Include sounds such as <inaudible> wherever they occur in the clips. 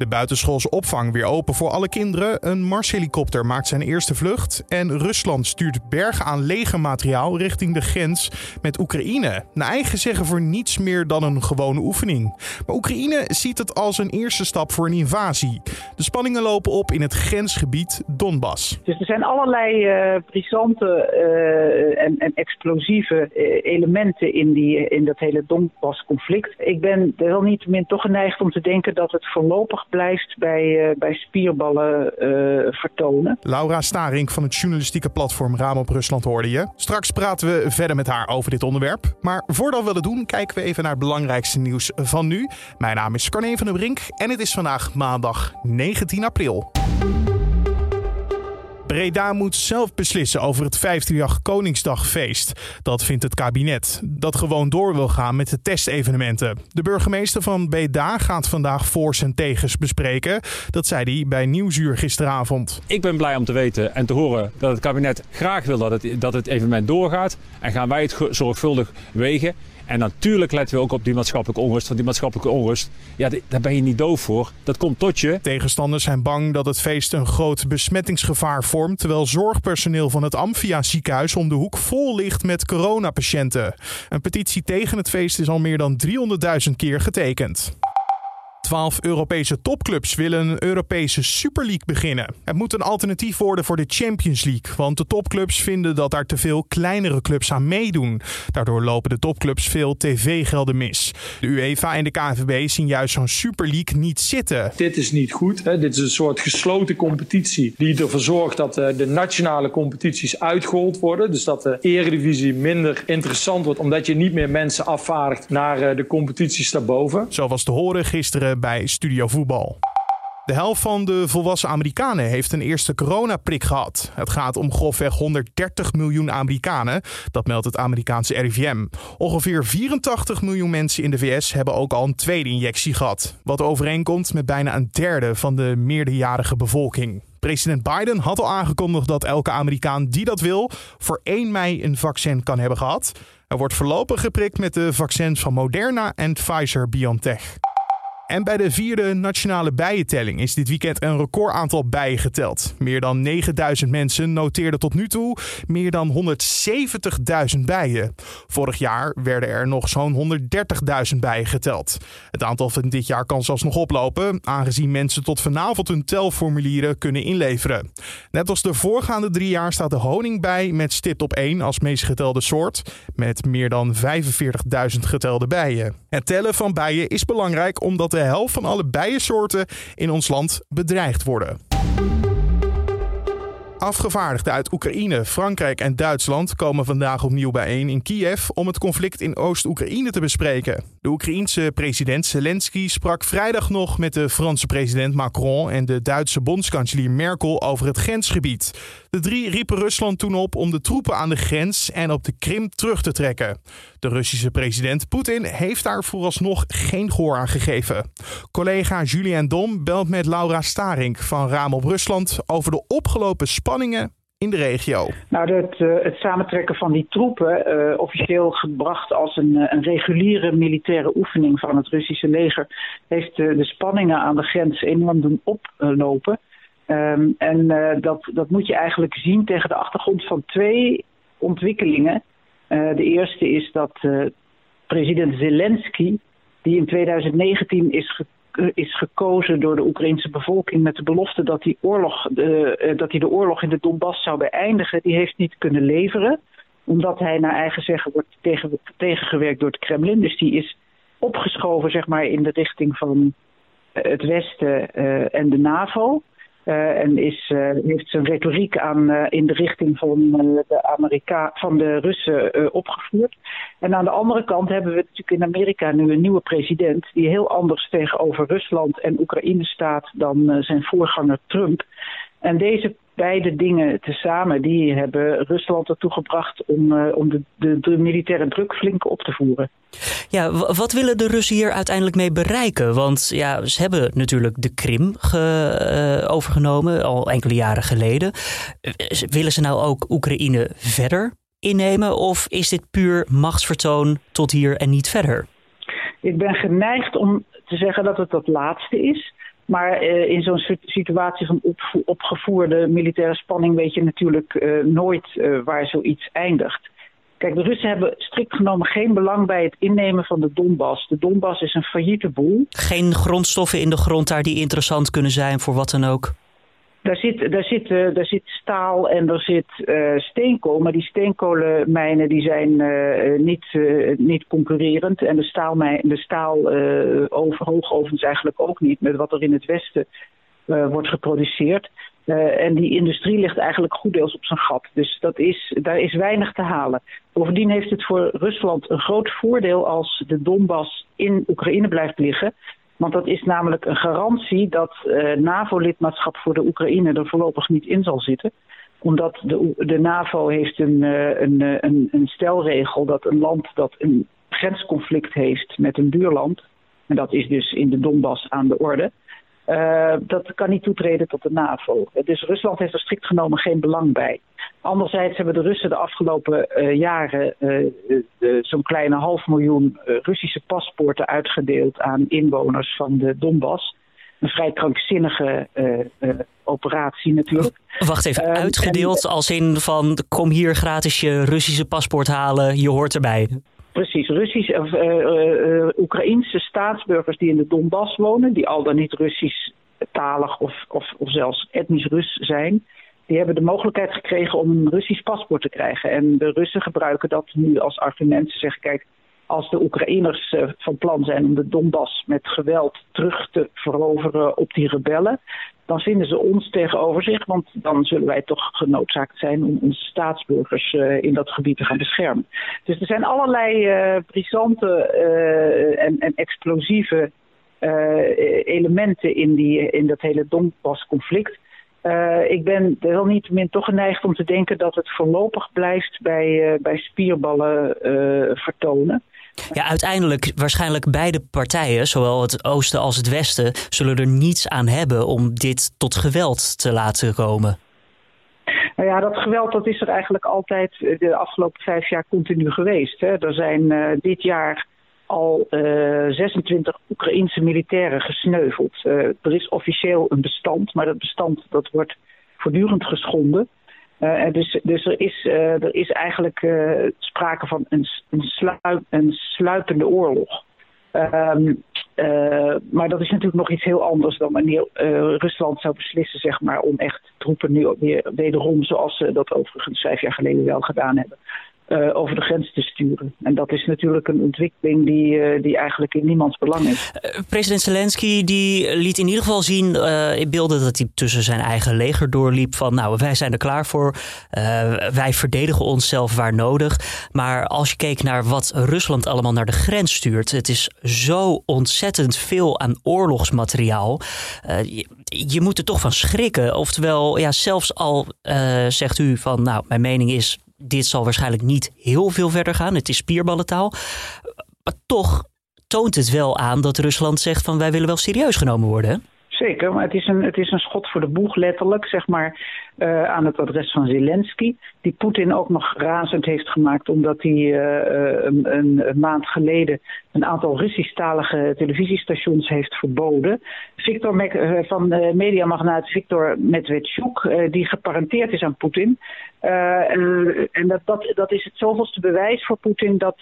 De buitenschoolse opvang weer open voor alle kinderen. Een Mars-helikopter maakt zijn eerste vlucht. En Rusland stuurt bergen aan legermateriaal richting de grens met Oekraïne. Naar eigen zeggen voor niets meer dan een gewone oefening. Maar Oekraïne ziet het als een eerste stap voor een invasie. De spanningen lopen op in het grensgebied Donbass. Dus er zijn allerlei uh, brisante uh, en, en, explosieve uh, elementen in, die, in dat hele Donbass-conflict. Ik ben wel niet min toch geneigd om te denken dat het voorlopig blijft bij, bij spierballen vertonen. Laura Staring van het journalistieke platform Raam op Rusland hoorde je. Straks praten we verder met haar over dit onderwerp. Maar voordat we dat doen, kijken we even naar het belangrijkste nieuws van nu. Mijn naam is Carne van der Brink en het is vandaag maandag 19 april. Breda moet zelf beslissen over het 538 Koningsdagfeest. Dat vindt het kabinet, dat gewoon door wil gaan met de testevenementen. De burgemeester van Breda gaat vandaag voor's en tegens bespreken. Dat zei hij bij Nieuwsuur gisteravond. Ik ben blij om te weten en te horen dat het kabinet graag wil dat het, dat het evenement doorgaat. En gaan wij het zorgvuldig wegen. En natuurlijk letten we ook op die maatschappelijke onrust. Want die maatschappelijke onrust, ja, daar ben je niet doof voor. Dat komt tot je. Tegenstanders zijn bang dat het feest een groot besmettingsgevaar vormt. Terwijl zorgpersoneel van het Amphia ziekenhuis om de hoek vol ligt met coronapatiënten. Een petitie tegen het feest is al meer dan 300.000 keer getekend. Twaalf Europese topclubs willen een Europese Super League beginnen. Het moet een alternatief worden voor de Champions League, want de topclubs vinden dat daar te veel kleinere clubs aan meedoen. Daardoor lopen de topclubs veel tv-gelden mis. De UEFA en de KNVB zien juist zo'n Super League niet zitten. Dit is niet goed. Hè? Dit is een soort gesloten competitie die ervoor zorgt dat eh, de nationale competities uitgehold worden. Dus dat de eredivisie minder interessant wordt, omdat je niet meer mensen afvaardigt naar eh, de competities daarboven. Zo was te horen gisteren bij Studio Voetbal. De helft van de volwassen Amerikanen heeft een eerste coronaprik gehad. Het gaat om grofweg 130 miljoen Amerikanen, dat meldt het Amerikaanse RIVM. Ongeveer 84 miljoen mensen in de VS hebben ook al een tweede injectie gehad. Wat overeenkomt met bijna een derde van de meerderjarige bevolking. President Biden had al aangekondigd dat elke Amerikaan die dat wil voor 1 mei een vaccin kan hebben gehad. Er wordt voorlopig geprikt met de vaccins van Moderna en Pfizer-BioNTech. En bij de vierde nationale bijentelling is dit weekend een recordaantal bijen geteld. Meer dan 9000 mensen noteerden tot nu toe meer dan 170.000 bijen. Vorig jaar werden er nog zo'n 130.000 bijen geteld. Het aantal van dit jaar kan zelfs nog oplopen, aangezien mensen tot vanavond hun telformulieren kunnen inleveren. Net als de voorgaande drie jaar staat de honingbij met stipt op 1 als meest getelde soort, met meer dan 45.000 getelde bijen. Het tellen van bijen is belangrijk omdat de helft van alle bijensoorten in ons land bedreigd worden. Afgevaardigden uit Oekraïne, Frankrijk en Duitsland komen vandaag opnieuw bijeen in Kiev om het conflict in Oost-Oekraïne te bespreken. De Oekraïense president Zelensky sprak vrijdag nog met de Franse president Macron en de Duitse bondskanselier Merkel over het grensgebied. De drie riepen Rusland toen op om de troepen aan de grens en op de Krim terug te trekken. De Russische president Poetin heeft daar vooralsnog geen gehoor aan gegeven. Collega Julien Dom belt met Laura Staring van Raam op Rusland over de opgelopen spanningen in de regio? Nou, het, uh, het samentrekken van die troepen, uh, officieel gebracht als een, uh, een, reguliere militaire oefening van het Russische leger, heeft de spanningen aan de grens enorm doen oplopen. Um, en dat, dat moet je eigenlijk zien tegen de achtergrond van twee ontwikkelingen. de eerste is dat president Zelensky, die in 2019 is gekomen is gekozen door de Oekraïnse bevolking met de belofte dat hij, oorlog, de, eh, dat hij de oorlog in de Donbass zou beëindigen, die heeft niet kunnen leveren. Omdat hij naar eigen zeggen wordt tegen, tegengewerkt door het Kremlin. Dus die is opgeschoven zeg maar, in de richting van het Westen en de NAVO. Uh, en is, uh, heeft zijn retoriek aan, uh, in de richting van, de, Amerika van de Russen opgevoerd. En aan de andere kant hebben we natuurlijk in Amerika nu een nieuwe president die heel anders tegenover Rusland en Oekraïne staat dan zijn voorganger Trump. En deze beide dingen tezamen die hebben Rusland ertoe gebracht om, uh, om de, de, de, militaire druk flink op te voeren. Ja, wat willen de Russen hier uiteindelijk mee bereiken? Want ja, ze hebben natuurlijk de Krim ge, uh, overgenomen al enkele jaren geleden. Uh, willen ze nou ook Oekraïne verder innemen of is dit puur machtsvertoon tot hier en niet verder? Ik ben geneigd om te zeggen dat het dat laatste is. Maar in zo'n situatie van opgevoerde militaire spanning weet je natuurlijk nooit waar zoiets eindigt. Kijk, de Russen hebben strikt genomen geen belang bij het innemen van de Donbass. De Donbass is een failliete boel. Geen grondstoffen in de grond daar die interessant kunnen zijn voor wat dan ook? Daar zit, daar zit, uh, daar zit staal en er zit uh, steenkool. Maar die steenkolenmijnen die zijn uh, niet, niet concurrerend. En de, staalmijn, de staal over, hoogovens eigenlijk ook niet. Met wat er in het westen wordt geproduceerd. En die industrie ligt eigenlijk goed deels op zijn gat. Dus dat is, daar is weinig te halen. Bovendien heeft het voor Rusland een groot voordeel als de Donbass in Oekraïne blijft liggen. Want dat is namelijk een garantie dat uh, NAVO-lidmaatschap voor de Oekraïne er voorlopig niet in zal zitten. Omdat de, de NAVO heeft een, uh, een, een, een stelregel dat een land dat een grensconflict heeft met een buurland. En dat is dus in de Donbass aan de orde uh, dat kan niet toetreden tot de NAVO. Dus Rusland heeft er strikt genomen geen belang bij. Anderzijds hebben de Russen de afgelopen uh, jaren uh, zo'n kleine half miljoen Russische paspoorten uitgedeeld aan inwoners van de Donbass. Een vrij krankzinnige operatie natuurlijk. Wacht even, uitgedeeld als in van kom hier gratis je Russische paspoort halen, je hoort erbij. Precies, Russisch, of uh, uh, Oekraïnse staatsburgers die in de Donbass wonen, die al dan niet Russisch talig of, of, of zelfs etnisch Rus zijn, die hebben de mogelijkheid gekregen om een Russisch paspoort te krijgen. En de Russen gebruiken dat nu als argument. Ze zeggen, kijk, als de Oekraïners van plan zijn om de Donbass met geweld terug te veroveren op die rebellen, dan vinden ze ons tegenover zich, want dan zullen wij toch genoodzaakt zijn om onze staatsburgers uh, in dat gebied te gaan beschermen. Dus er zijn allerlei uh, brisante uh, en, en, explosieve elementen in, die, in dat hele Donbass-conflict. ik ben wel niet min toch geneigd om te denken dat het voorlopig blijft bij, bij spierballen vertonen. Ja, uiteindelijk waarschijnlijk beide partijen, zowel het oosten als het westen, zullen er niets aan hebben om dit tot geweld te laten komen. Nou ja, dat geweld dat is er eigenlijk altijd de afgelopen vijf jaar continu geweest. Hè. Er zijn uh, dit jaar al uh, eh, 26 Oekraïnse militairen gesneuveld. Er is officieel een bestand, maar dat bestand dat wordt voortdurend geschonden. Uh, dus, dus er, is, uh, er is eigenlijk uh, sprake van een, een, sluip, sluipende oorlog. Um, maar dat is natuurlijk nog iets heel anders dan wanneer Rusland zou beslissen zeg maar, om echt troepen nu weer wederom, zoals ze dat overigens vijf jaar geleden wel gedaan hebben, uh, over de grens te sturen. En dat is natuurlijk een ontwikkeling die, uh, die eigenlijk in niemands belang is. Uh, president Zelensky die liet in ieder geval zien in beelden dat hij tussen zijn eigen leger doorliep van nou wij zijn er klaar voor, wij verdedigen onszelf waar nodig. Maar als je keek naar wat Rusland allemaal naar de grens stuurt, het is zo ontzettend veel aan oorlogsmateriaal. Je, je, moet er toch van schrikken. Oftewel, ja, zelfs al zegt u van nou mijn mening is dit zal waarschijnlijk niet heel veel verder gaan. Het is spierballentaal. Maar toch toont het wel aan dat Rusland zegt van wij willen wel serieus genomen worden. Zeker, maar het is, een, het is een schot voor de boeg letterlijk, zeg maar, uh, aan het adres van Zelensky. Die Poetin ook nog razend heeft gemaakt omdat hij uh, een, een, maand geleden een aantal Russisch-talige televisiestations heeft verboden. Victor Mac, van mediamagnaat Victor Medvedchuk, die geparenteerd is aan Poetin. en en dat, dat, dat is het zoveelste bewijs voor Poetin dat,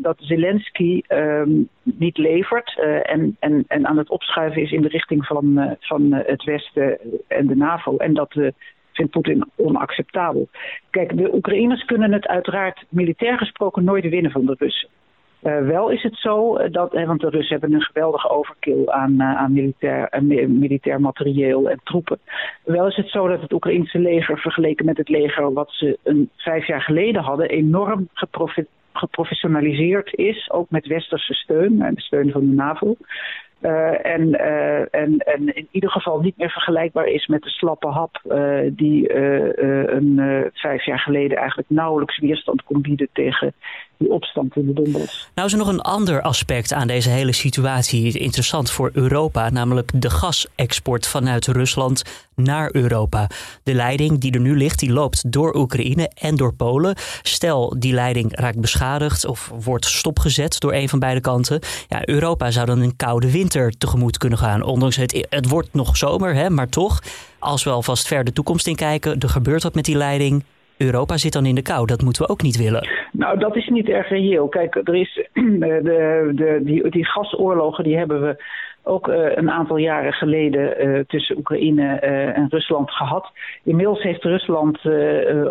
dat Zelensky ehm, niet levert en, en, en aan het opschuiven is in de richting van, van het Westen en de NAVO. En dat de vindt Poetin onacceptabel. Kijk, de Oekraïners kunnen het uiteraard militair gesproken nooit winnen van de Russen. Uh, wel is het zo eh, dat, hè, want de Russen hebben een geweldige overkill aan, aan militair, militair materieel en troepen. Wel is het zo dat het Oekraïnse leger vergeleken met het leger wat ze een, vijf jaar geleden hadden, enorm geprofessionaliseerd is, ook met westerse steun en de steun van de NAVO. Uh, en, uh, en, en in ieder geval niet meer vergelijkbaar is met de slappe hap uh, die een vijf jaar geleden eigenlijk nauwelijks weerstand kon bieden tegen die opstand in de Donbass. Nou is er nog een ander aspect aan deze hele situatie interessant voor Europa, namelijk de gasexport vanuit Rusland naar Europa. De leiding die er nu ligt, die loopt door Oekraïne en door Polen. Stel, die leiding raakt beschadigd of wordt stopgezet door een van beide kanten. Ja, Europa zou dan een koude winter tegemoet kunnen gaan. Ondanks het, het wordt nog zomer, hè, maar toch, als we alvast ver de toekomst in kijken, er gebeurt wat met die leiding. Europa zit dan in de kou. Dat moeten we ook niet willen. Nou, dat is niet erg reëel. Kijk, er is <clears throat> de, de, die, die gasoorlogen die hebben we ook uh, een aantal jaren geleden uh, tussen Oekraïne uh, en Rusland gehad. Inmiddels heeft Rusland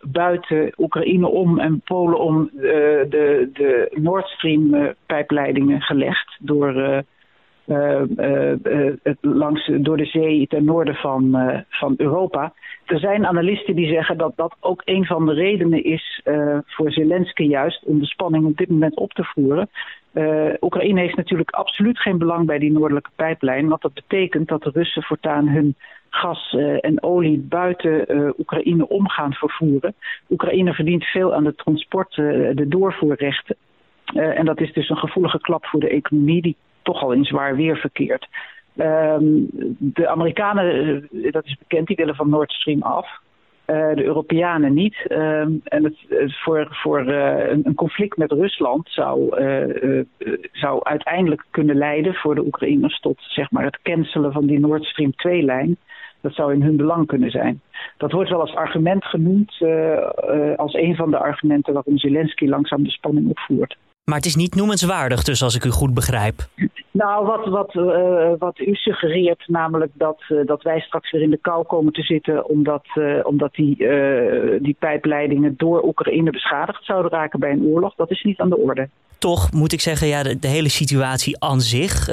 buiten Oekraïne om en Polen om de, de Nord Stream pijpleidingen gelegd door. Langs, door de zee ten noorden van, van Europa. Er zijn analisten die zeggen dat dat ook een van de redenen is voor Zelensky juist om de spanning op dit moment op te voeren. Oekraïne heeft natuurlijk absoluut geen belang bij die noordelijke pijplijn. Want dat betekent dat de Russen voortaan hun gas en olie buiten Oekraïne om gaan vervoeren. Oekraïne verdient veel aan de transport, de doorvoerrechten. en dat is dus een gevoelige klap voor de economie die toch al in zwaar weer verkeert. Ehm, de Amerikanen, dat is bekend, die willen van Nord Stream af. Uh, de Europeanen niet. Uh, en het, voor, voor uh, een, conflict met Rusland zou, zou uiteindelijk kunnen leiden voor de Oekraïners tot zeg maar, het cancelen van die Nord Stream 2-lijn. Dat zou in hun belang kunnen zijn. Dat wordt wel als argument genoemd, als een van de argumenten waarom Zelensky langzaam de spanning opvoert. Maar het is niet noemenswaardig, dus als ik u goed begrijp. Nou, wat, wat, uh, wat u suggereert, namelijk dat, uh, dat wij straks weer in de kou komen te zitten omdat, uh, omdat die, die pijpleidingen door Oekraïne beschadigd zouden raken bij een oorlog, dat is niet aan de orde. Toch moet ik zeggen, ja, de, de hele situatie aan zich,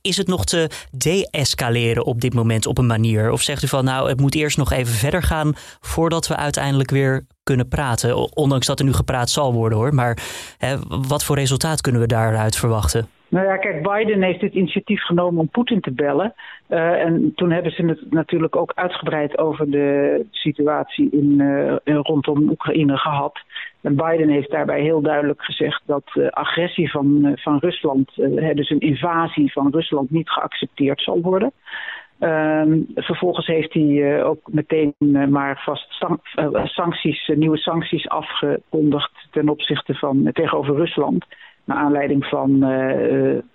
is het nog te deescaleren op dit moment op een manier? Of zegt u van nou, het moet eerst nog even verder gaan voordat we uiteindelijk weer kunnen praten? Ondanks dat er nu gepraat zal worden hoor, maar hè, wat voor resultaat kunnen we daaruit verwachten? Nou ja, kijk, Biden heeft het initiatief genomen om Poetin te bellen. Uh, en toen hebben ze het natuurlijk ook uitgebreid over de situatie in, uh, rondom Oekraïne gehad. En Biden heeft daarbij heel duidelijk gezegd dat uh, agressie van, van Rusland, dus een invasie van Rusland, niet geaccepteerd zal worden. Ehm, vervolgens heeft hij ook meteen maar vast sancties, nieuwe sancties afgekondigd ten opzichte van tegenover Rusland naar aanleiding van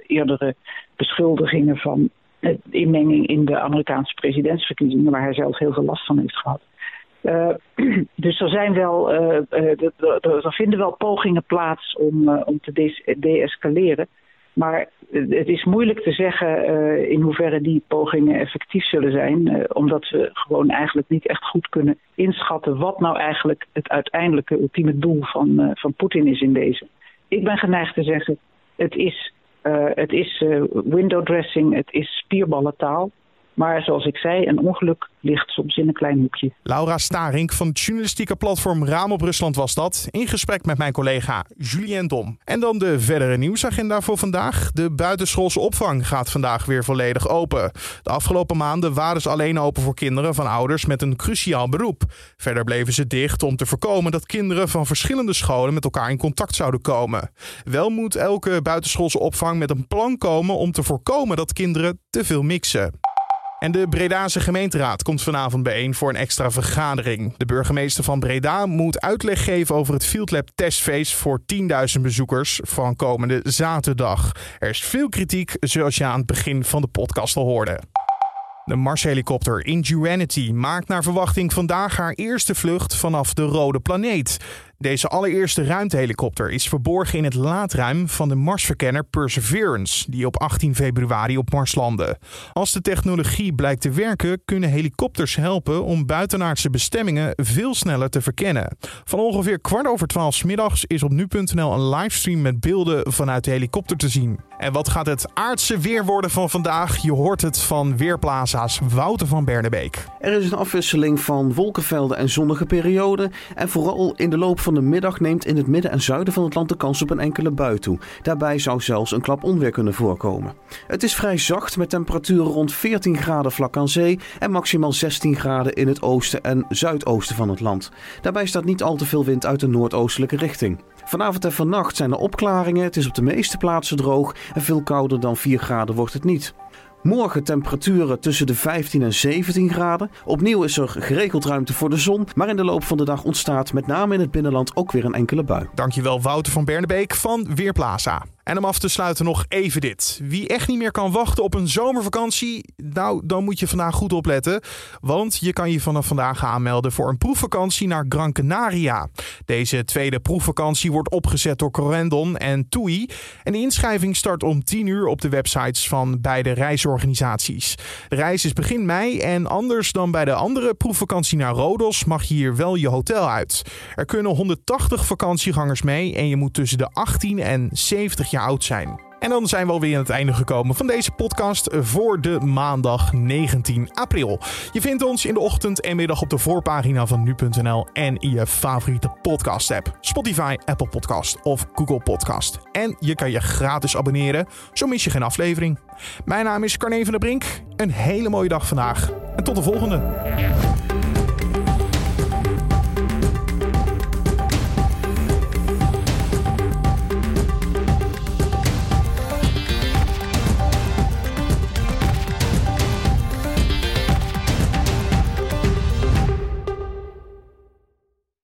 eerdere beschuldigingen van inmenging in de Amerikaanse presidentsverkiezingen, waar hij zelf heel veel last van heeft gehad. <clears throat> Dus er zijn wel, er, vinden wel pogingen plaats om, om te deescaleren. Maar het is moeilijk te zeggen in hoeverre die pogingen effectief zullen zijn, omdat we gewoon eigenlijk niet echt goed kunnen inschatten wat nou eigenlijk het uiteindelijke ultieme doel van, van Poetin is in deze ik ben geneigd te zeggen, het is, het is window dressing, het is spierballentaal. Maar zoals ik zei, een ongeluk ligt soms in een klein hoekje. Laura Starink van het journalistieke platform Raam op Rusland was dat. In gesprek met mijn collega Julien Dom. En dan de verdere nieuwsagenda voor vandaag. De buitenschoolse opvang gaat vandaag weer volledig open. De afgelopen maanden waren ze alleen open voor kinderen van ouders met een cruciaal beroep. Verder bleven ze dicht om te voorkomen dat kinderen van verschillende scholen met elkaar in contact zouden komen. Wel moet elke buitenschoolse opvang met een plan komen om te voorkomen dat kinderen te veel mixen. En de Bredaanse gemeenteraad komt vanavond bijeen voor een extra vergadering. De burgemeester van Breda moet uitleg geven over het Field Lab testfeest voor 10.000 bezoekers van komende zaterdag. Er is veel kritiek, zoals je aan het begin van de podcast al hoorde. De Marshelikopter Ingenuity maakt naar verwachting vandaag haar eerste vlucht vanaf de rode planeet. Deze allereerste ruimtehelikopter is verborgen in het laadruim van de Marsverkenner Perseverance, die op 18 februari op Mars landde. Als de technologie blijkt te werken, kunnen helikopters helpen om buitenaardse bestemmingen veel sneller te verkennen. Van ongeveer kwart over twaalf middags is op nu.nl een livestream met beelden vanuit de helikopter te zien. En wat gaat het aardse weer worden van vandaag? Je hoort het van Weerplaza's Wouter van Bernebeek. Er is een afwisseling van wolkenvelden en zonnige perioden. En vooral in de loop van de middag neemt in het midden en zuiden van het land de kans op een enkele bui toe. Daarbij zou zelfs een klap onweer kunnen voorkomen. Het is vrij zacht met temperaturen rond 14 graden vlak aan zee en maximaal 16 graden in het oosten en zuidoosten van het land. Daarbij staat niet al te veel wind uit de noordoostelijke richting. Vanavond en vannacht zijn er opklaringen. Het is op de meeste plaatsen droog en veel kouder dan 4 graden wordt het niet. Morgen temperaturen tussen de 15 en 17 graden. Opnieuw is er geregeld ruimte voor de zon, maar in de loop van de dag ontstaat met name in het binnenland ook weer een enkele bui. Dankjewel Wouter van Bernebeek van Weerplaza. En om af te sluiten nog even dit. Wie echt niet meer kan wachten op een zomervakantie, nou dan moet je vandaag goed opletten. Want je kan je vanaf vandaag aanmelden voor een proefvakantie naar Gran Canaria. Deze tweede proefvakantie wordt opgezet door Corendon en TUI. En de inschrijving start om 10 uur op de websites van beide reisorganisaties. De reis is begin mei en anders dan bij de andere proefvakantie naar Rodos mag je hier wel je hotel uit. Er kunnen 180 vakantiegangers mee en je moet tussen de 18 en 70 jaar oud zijn. En dan zijn we alweer aan het einde gekomen van deze podcast voor de maandag 19 april. Je vindt ons in de ochtend en middag op de voorpagina van nu.nl en in je favoriete podcast app. Spotify, Apple Podcast of Google Podcast. En je kan je gratis abonneren, zo mis je geen aflevering. Mijn naam is Carne van der Brink. Een hele mooie dag vandaag en tot de volgende.